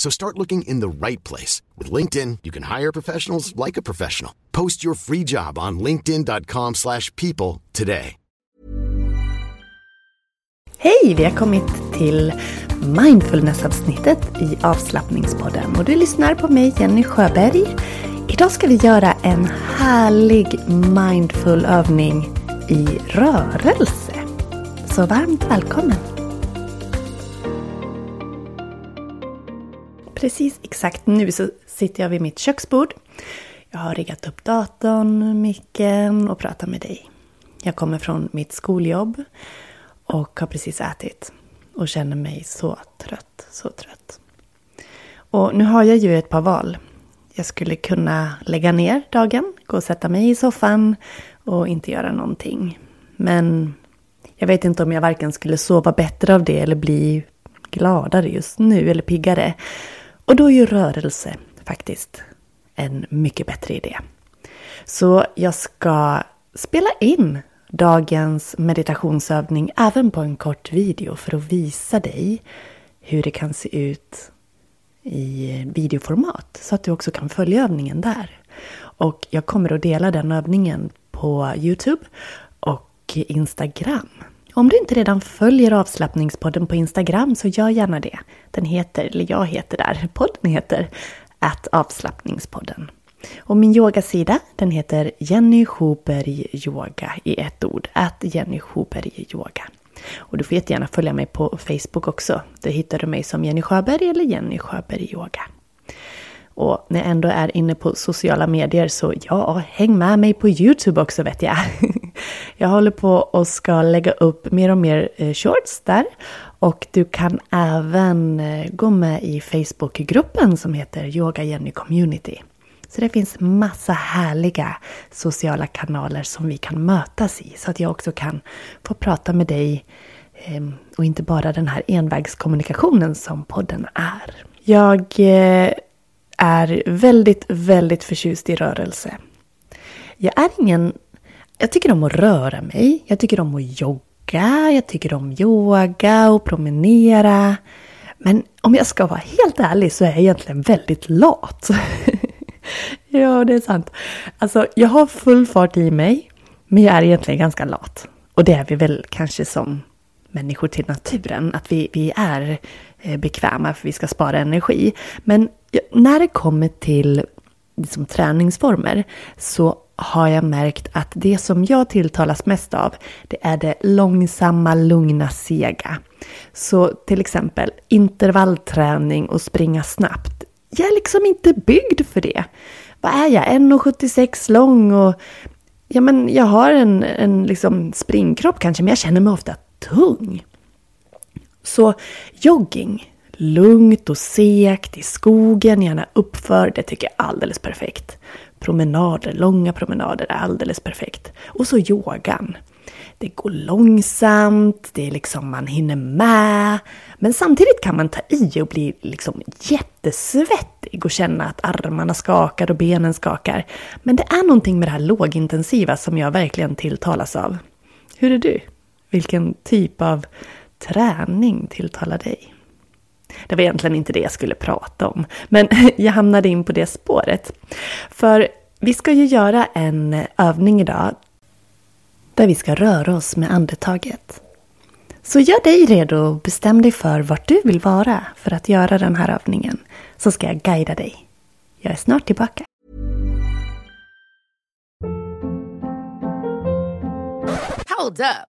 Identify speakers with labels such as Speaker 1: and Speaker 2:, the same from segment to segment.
Speaker 1: So start looking in the right place. With LinkedIn, you can hire professionals like a professional. Post your free job on linkedin.com slash people today.
Speaker 2: Hej! Vi har kommit till mindfulness-avsnittet i avslappningspodden och du lyssnar på mig Jenny Sjöberg. Idag ska vi göra en härlig mindful övning i rörelse. Så varmt välkommen! Precis exakt nu så sitter jag vid mitt köksbord. Jag har riggat upp datorn, micken och pratar med dig. Jag kommer från mitt skoljobb och har precis ätit och känner mig så trött, så trött. Och nu har jag ju ett par val. Jag skulle kunna lägga ner dagen, gå och sätta mig i soffan och inte göra någonting. Men jag vet inte om jag varken skulle sova bättre av det eller bli gladare just nu eller piggare. Och då är ju rörelse faktiskt en mycket bättre idé. Så jag ska spela in dagens meditationsövning även på en kort video för att visa dig hur det kan se ut i videoformat så att du också kan följa övningen där. Och jag kommer att dela den övningen på Youtube och Instagram. Om du inte redan följer avslappningspodden på Instagram så gör gärna det. Den heter, eller jag heter där, podden heter att avslappningspodden. Och min yogasida den heter Jenny Schuberg Yoga i ett ord. Att Jenny Schuberg Yoga. Och du får jättegärna följa mig på Facebook också. Där hittar du mig som Jenny Sjöberg eller Jenny Sjöberg Yoga. Och när jag ändå är inne på sociala medier så ja, häng med mig på Youtube också vet jag. Jag håller på och ska lägga upp mer och mer eh, shorts där. Och du kan även eh, gå med i Facebookgruppen som heter Yoga Jenny Community. Så det finns massa härliga sociala kanaler som vi kan mötas i. Så att jag också kan få prata med dig ehm, och inte bara den här envägskommunikationen som podden är. Jag eh, är väldigt, väldigt förtjust i rörelse. Jag är ingen... Jag tycker om att röra mig. Jag tycker om att jogga. Jag tycker om yoga och promenera. Men om jag ska vara helt ärlig så är jag egentligen väldigt lat. ja, det är sant. Alltså, jag har full fart i mig, men jag är egentligen ganska lat. Och det är vi väl kanske som människor till naturen, att vi, vi är eh, bekväma för vi ska spara energi. Men när det kommer till liksom, träningsformer så har jag märkt att det som jag tilltalas mest av, det är det långsamma, lugna, sega. Så till exempel intervallträning och springa snabbt. Jag är liksom inte byggd för det. Vad är jag? 1,76 lång och ja, men jag har en, en liksom springkropp kanske, men jag känner mig ofta tung. Så jogging, lugnt och segt i skogen, gärna uppför, det tycker jag är alldeles perfekt. Promenader, långa promenader är alldeles perfekt. Och så yogan. Det går långsamt, det är liksom man hinner med. Men samtidigt kan man ta i och bli liksom jättesvettig och känna att armarna skakar och benen skakar. Men det är någonting med det här lågintensiva som jag verkligen tilltalas av. Hur är du? Vilken typ av träning tilltalar dig. Det var egentligen inte det jag skulle prata om, men jag hamnade in på det spåret. För vi ska ju göra en övning idag där vi ska röra oss med andetaget. Så gör dig redo och bestäm dig för vart du vill vara för att göra den här övningen, så ska jag guida dig. Jag är snart tillbaka.
Speaker 3: Hold up.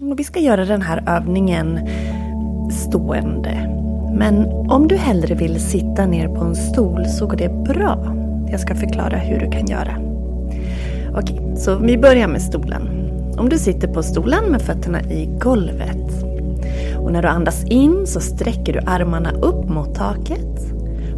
Speaker 2: Och vi ska göra den här övningen stående. Men om du hellre vill sitta ner på en stol så går det bra. Jag ska förklara hur du kan göra. Okej, så vi börjar med stolen. Om du sitter på stolen med fötterna i golvet. Och när du andas in så sträcker du armarna upp mot taket.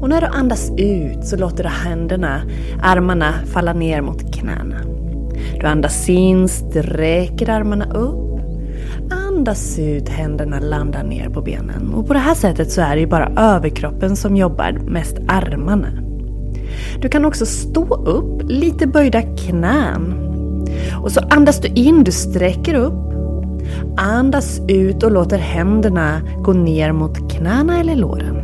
Speaker 2: Och när du andas ut så låter du händerna, armarna falla ner mot knäna. Du andas in, sträcker armarna upp. Andas ut, händerna landar ner på benen. Och på det här sättet så är det ju bara överkroppen som jobbar, mest armarna. Du kan också stå upp, lite böjda knän. Och så andas du in, du sträcker upp. Andas ut och låter händerna gå ner mot knäna eller låren.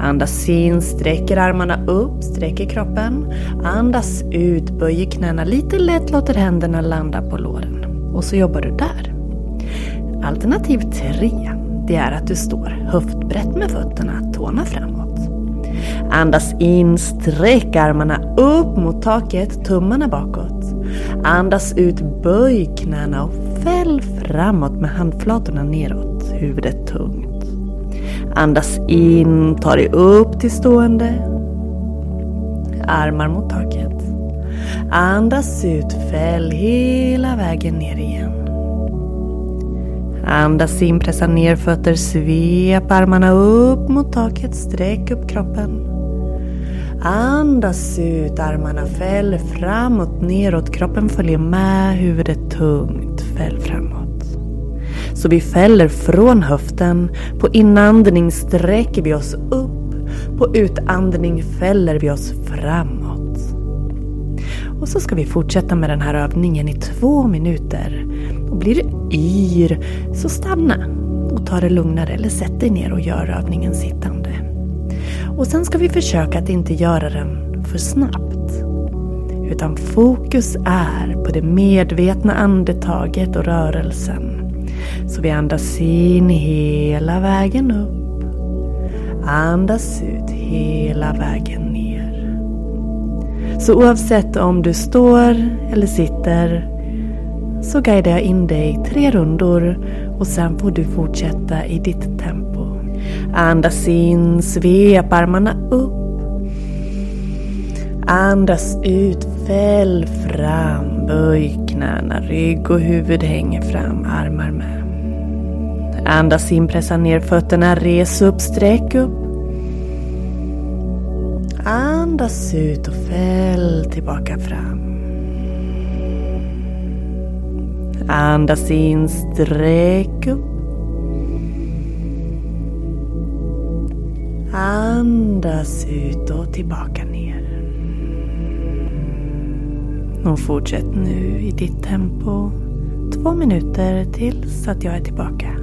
Speaker 2: Andas in, sträcker armarna upp, sträcker kroppen. Andas ut, böjer knäna lite lätt, låter händerna landa på låren. Och så jobbar du där. Alternativ tre, det är att du står höftbrett med fötterna, tårna framåt. Andas in, sträck armarna upp mot taket, tummarna bakåt. Andas ut, böj knäna och fäll framåt med handflatorna neråt, huvudet tungt. Andas in, ta dig upp till stående. Armar mot taket. Andas ut, fäll hela vägen ner igen. Andas in, pressa ner fötter, svep armarna upp mot taket, sträck upp kroppen. Andas ut, armarna fäll framåt, neråt, kroppen följer med, huvudet tungt, fäll framåt. Så vi fäller från höften. På inandning sträcker vi oss upp. På utandning fäller vi oss framåt. Och så ska vi fortsätta med den här övningen i två minuter. Och blir du yr, så stanna och ta det lugnare eller sätt dig ner och gör övningen sittande. Och sen ska vi försöka att inte göra den för snabbt. Utan fokus är på det medvetna andetaget och rörelsen. Så vi andas in hela vägen upp. Andas ut hela vägen ner. Så oavsett om du står eller sitter så guidar jag in dig tre rundor och sen får du fortsätta i ditt tempo. Andas in, svep armarna upp. Andas ut, fäll fram, böj knäna, rygg och huvud hänger fram, armar med. Andas in, pressa ner fötterna, res upp, sträck upp. Andas ut och fäll tillbaka fram. Andas in, sträck upp. Andas ut och tillbaka ner. Och fortsätt nu i ditt tempo. Två minuter tills att jag är tillbaka.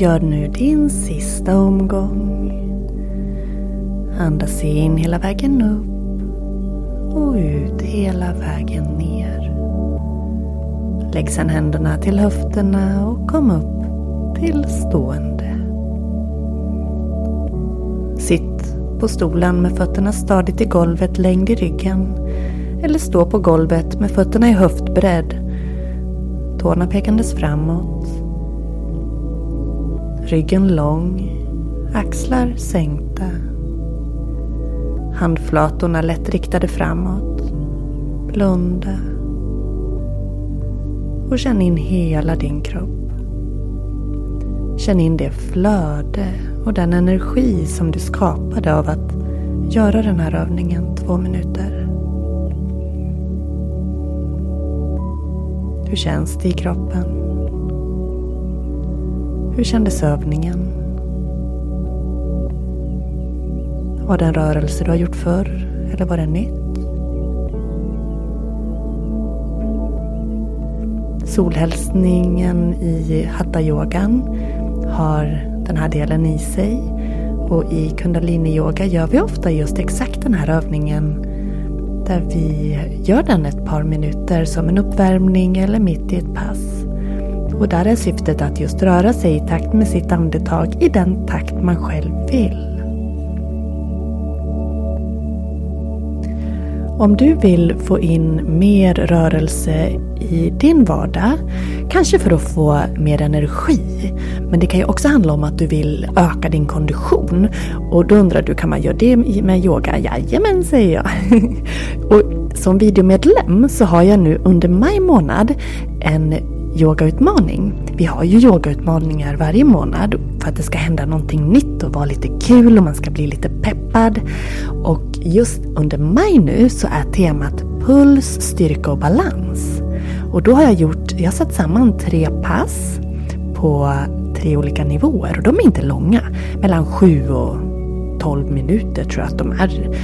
Speaker 2: Gör nu din sista omgång. Andas in hela vägen upp och ut hela vägen ner. Lägg sedan händerna till höfterna och kom upp till stående. Sitt på stolen med fötterna stadigt i golvet längd i ryggen. Eller stå på golvet med fötterna i höftbredd. Tårna pekandes framåt. Ryggen lång. Axlar sänkta. Handflatorna lätt riktade framåt. Blunda. Och känn in hela din kropp. Känn in det flöde och den energi som du skapade av att göra den här övningen två minuter. Hur känns det i kroppen? Hur kändes övningen? Var det en rörelse du har gjort förr eller var det nytt? Solhälsningen i hatta-yogan har den här delen i sig. Och i kundalini-yoga gör vi ofta just exakt den här övningen där vi gör den ett par minuter som en uppvärmning eller mitt i ett pass. Och där är syftet att just röra sig i takt med sitt andetag i den takt man själv vill. Om du vill få in mer rörelse i din vardag, kanske för att få mer energi, men det kan ju också handla om att du vill öka din kondition. Och då undrar du, kan man göra det med yoga? Jajamän, säger jag. och som videomedlem så har jag nu under maj månad en yogautmaning. Vi har ju yogautmaningar varje månad för att det ska hända någonting nytt och vara lite kul och man ska bli lite peppad. Och just under maj nu så är temat puls, styrka och balans. Och då har jag gjort, jag har satt samman tre pass på tre olika nivåer och de är inte långa. Mellan 7 och 12 minuter tror jag att de är.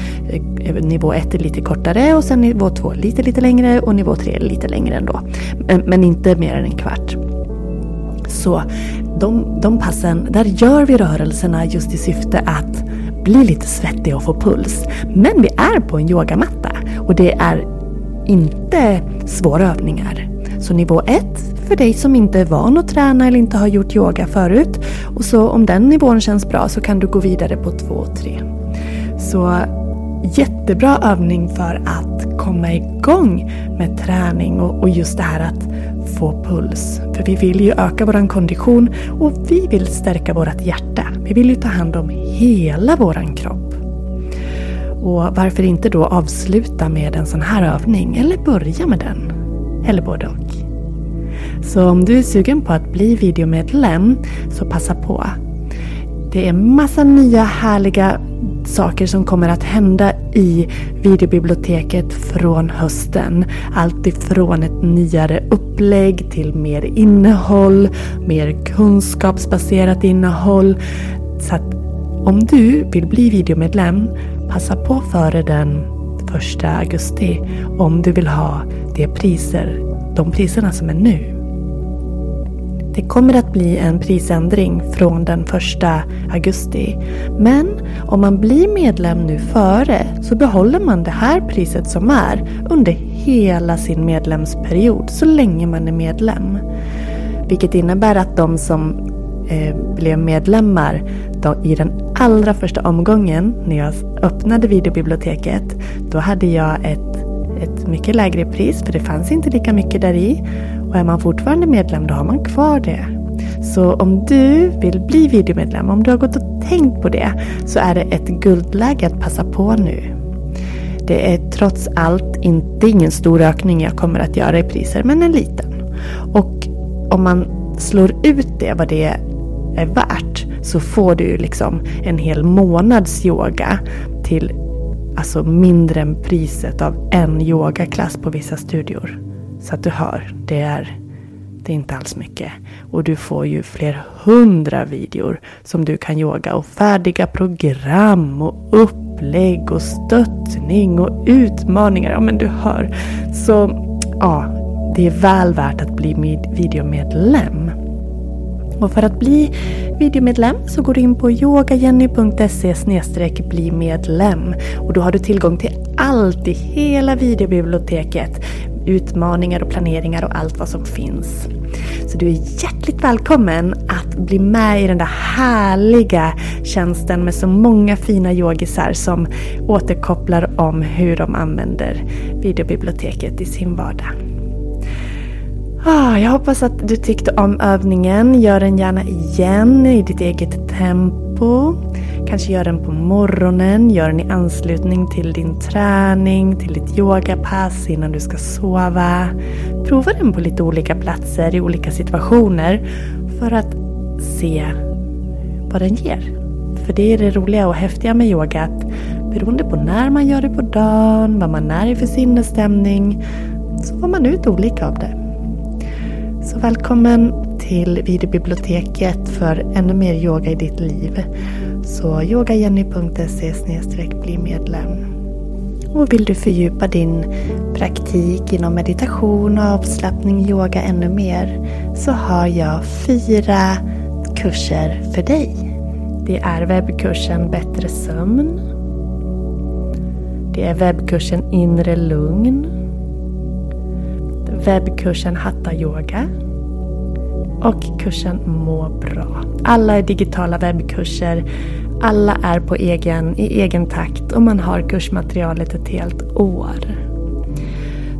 Speaker 2: Nivå 1 är lite kortare och sen nivå 2 lite lite längre och nivå 3 lite längre ändå. Men, men inte mer än en kvart. Så de, de passen, där gör vi rörelserna just i syfte att bli lite svettig och få puls. Men vi är på en yogamatta och det är inte svåra övningar. Så nivå 1 för dig som inte är van att träna eller inte har gjort yoga förut. Och så om den nivån känns bra så kan du gå vidare på 2 och 3. Så jättebra övning för att komma igång med träning och, och just det här att få puls. För vi vill ju öka vår kondition och vi vill stärka vårt hjärta. Vi vill ju ta hand om hela våran kropp. Och varför inte då avsluta med en sån här övning eller börja med den? Eller både och. Så om du är sugen på att bli videomedlem så passa på. Det är massa nya härliga saker som kommer att hända i videobiblioteket från hösten. Allt ifrån ett nyare upplägg till mer innehåll, mer kunskapsbaserat innehåll. Så att om du vill bli videomedlem, passa på före den 1 augusti om du vill ha de priser, de priserna som är nu. Det kommer att bli en prisändring från den första augusti. Men om man blir medlem nu före så behåller man det här priset som är under hela sin medlemsperiod så länge man är medlem. Vilket innebär att de som eh, blev medlemmar då, i den allra första omgången när jag öppnade videobiblioteket då hade jag ett, ett mycket lägre pris för det fanns inte lika mycket där i. Och är man fortfarande medlem då har man kvar det. Så om du vill bli videomedlem, om du har gått och tänkt på det, så är det ett guldläge att passa på nu. Det är trots allt inte ingen stor ökning jag kommer att göra i priser, men en liten. Och om man slår ut det, vad det är värt, så får du liksom en hel månads yoga till alltså mindre än priset av en yogaklass på vissa studior. Så att du hör, det är, det är inte alls mycket. Och du får ju fler hundra videor som du kan yoga och färdiga program och upplägg och stöttning och utmaningar. Ja men du hör. Så ja, det är väl värt att bli videomedlem. Och för att bli videomedlem så går du in på yogajenny.se bli medlem. Och då har du tillgång till allt i hela videobiblioteket. Utmaningar och planeringar och allt vad som finns. Så du är hjärtligt välkommen att bli med i den där härliga tjänsten med så många fina yogisar som återkopplar om hur de använder videobiblioteket i sin vardag. Ah, jag hoppas att du tyckte om övningen. Gör den gärna igen i ditt eget tempo. Kanske gör den på morgonen, gör den i anslutning till din träning, till ditt yogapass innan du ska sova. Prova den på lite olika platser i olika situationer för att se vad den ger. För det är det roliga och häftiga med yoga att beroende på när man gör det på dagen, vad man är i för sinnesstämning så får man ut olika av det. Så välkommen till videobiblioteket för ännu mer yoga i ditt liv. Så yogajenny.se bli medlem. Och vill du fördjupa din praktik inom meditation, och avslappning, yoga ännu mer så har jag fyra kurser för dig. Det är webbkursen Bättre sömn. Det är webbkursen Inre lugn webbkursen Hatta Yoga och kursen Må bra. Alla är digitala webbkurser. Alla är på egen, i egen takt och man har kursmaterialet ett helt år.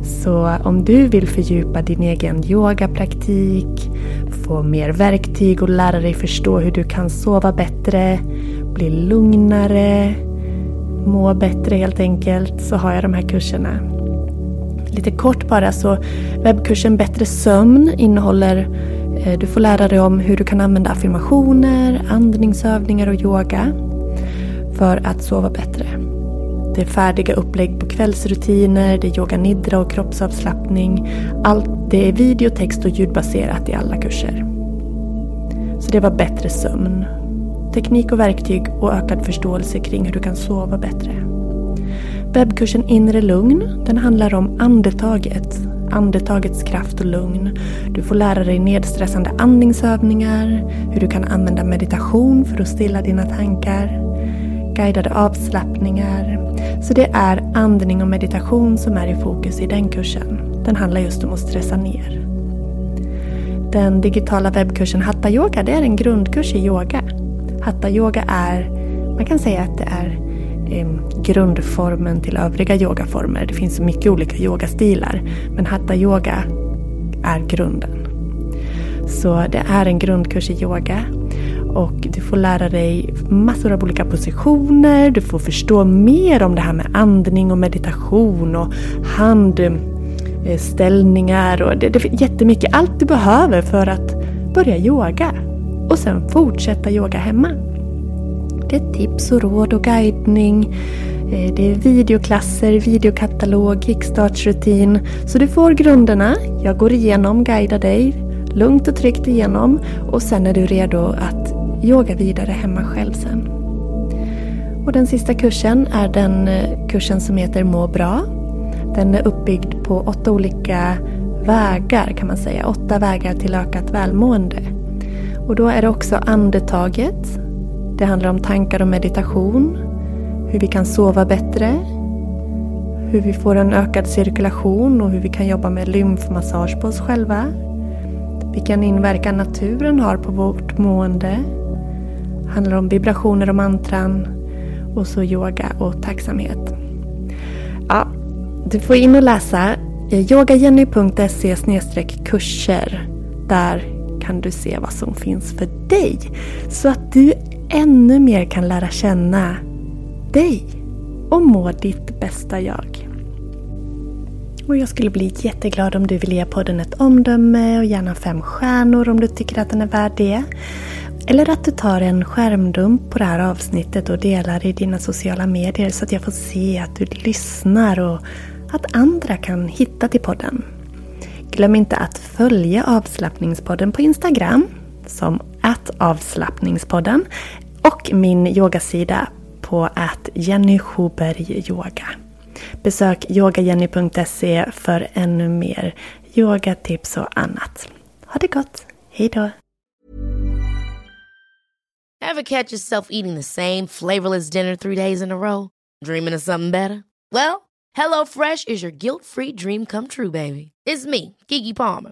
Speaker 2: Så om du vill fördjupa din egen yogapraktik, få mer verktyg och lära dig förstå hur du kan sova bättre, bli lugnare, må bättre helt enkelt, så har jag de här kurserna. Lite kort bara så webbkursen Bättre sömn innehåller Eh, du får lära dig om hur du kan använda affirmationer, andningsövningar och yoga för att sova bättre. Det är färdiga upplägg på kvällsrutiner, det är yoga nidra och kroppsavslappning. Allt, det är video, text och ljudbaserat i alla kurser. Så det var bättre sömn. Teknik och verktyg och ökad förståelse kring hur du kan sova bättre. Webbkursen Inre lugn, den handlar om andetaget. Andetagets kraft och lugn. Du får lära dig nedstressande andningsövningar, hur du kan använda meditation för att stilla dina tankar, guidade avslappningar. Så det är andning och meditation som är i fokus i den kursen. Den handlar just om att stressa ner. Den digitala webbkursen Hatta Yoga, det är en grundkurs i yoga. Hatta Yoga är, man kan säga att det är grundformen till övriga yogaformer. Det finns så mycket olika yogastilar. Men hatta yoga är grunden. Så det är en grundkurs i yoga. Och du får lära dig massor av olika positioner. Du får förstå mer om det här med andning och meditation och handställningar. Eh, och det, det är jättemycket. Allt du behöver för att börja yoga. Och sen fortsätta yoga hemma. Det är tips och råd och guidning. Eh, det är videoklasser, videokatalog, kickstartsrutin. Så du får grunderna. Jag går igenom, guidar dig lugnt och tryggt igenom. Och sen är du redo att yoga vidare hemma själv sen. Och den sista kursen är den eh, kursen som heter Må bra. Den är uppbyggd på åtta olika vägar kan man säga. Åtta vägar till ökat välmående. Och då är det också andetaget det handlar om tankar och meditation, hur vi kan sova bättre, hur vi får en ökad cirkulation och hur vi kan jobba med lymfmassage på oss själva. Vilken inverkan naturen har på vårt mående. Det handlar om vibrationer och mantran och så yoga och tacksamhet. Ja, du får in och läsa yogajenny.se kurser. Där kan du se vad som finns för dig. Så att du ännu mer kan lära känna dig och må ditt bästa jag. Och jag skulle bli jätteglad om du vill ge podden ett omdöme och gärna fem stjärnor om du tycker att den är värd det. Eller att du tar en skärmdump på det här avsnittet och delar i dina sociala medier så att jag får se att du lyssnar och att andra kan hitta till podden. Glöm inte att följa avslappningspodden på Instagram som att avslappningspodden och min yogasida på att Jenny Schuberg Yoga. Besök yogajenny.se för ännu mer yogatips och annat. Ha det gott! Hejdå!
Speaker 3: Ever catch yourself eating the same flavorless dinner three days in a row? Dreaming of something better? Well, HelloFresh is your guilt-free dream come true, baby. It's me, Gigi Palmer.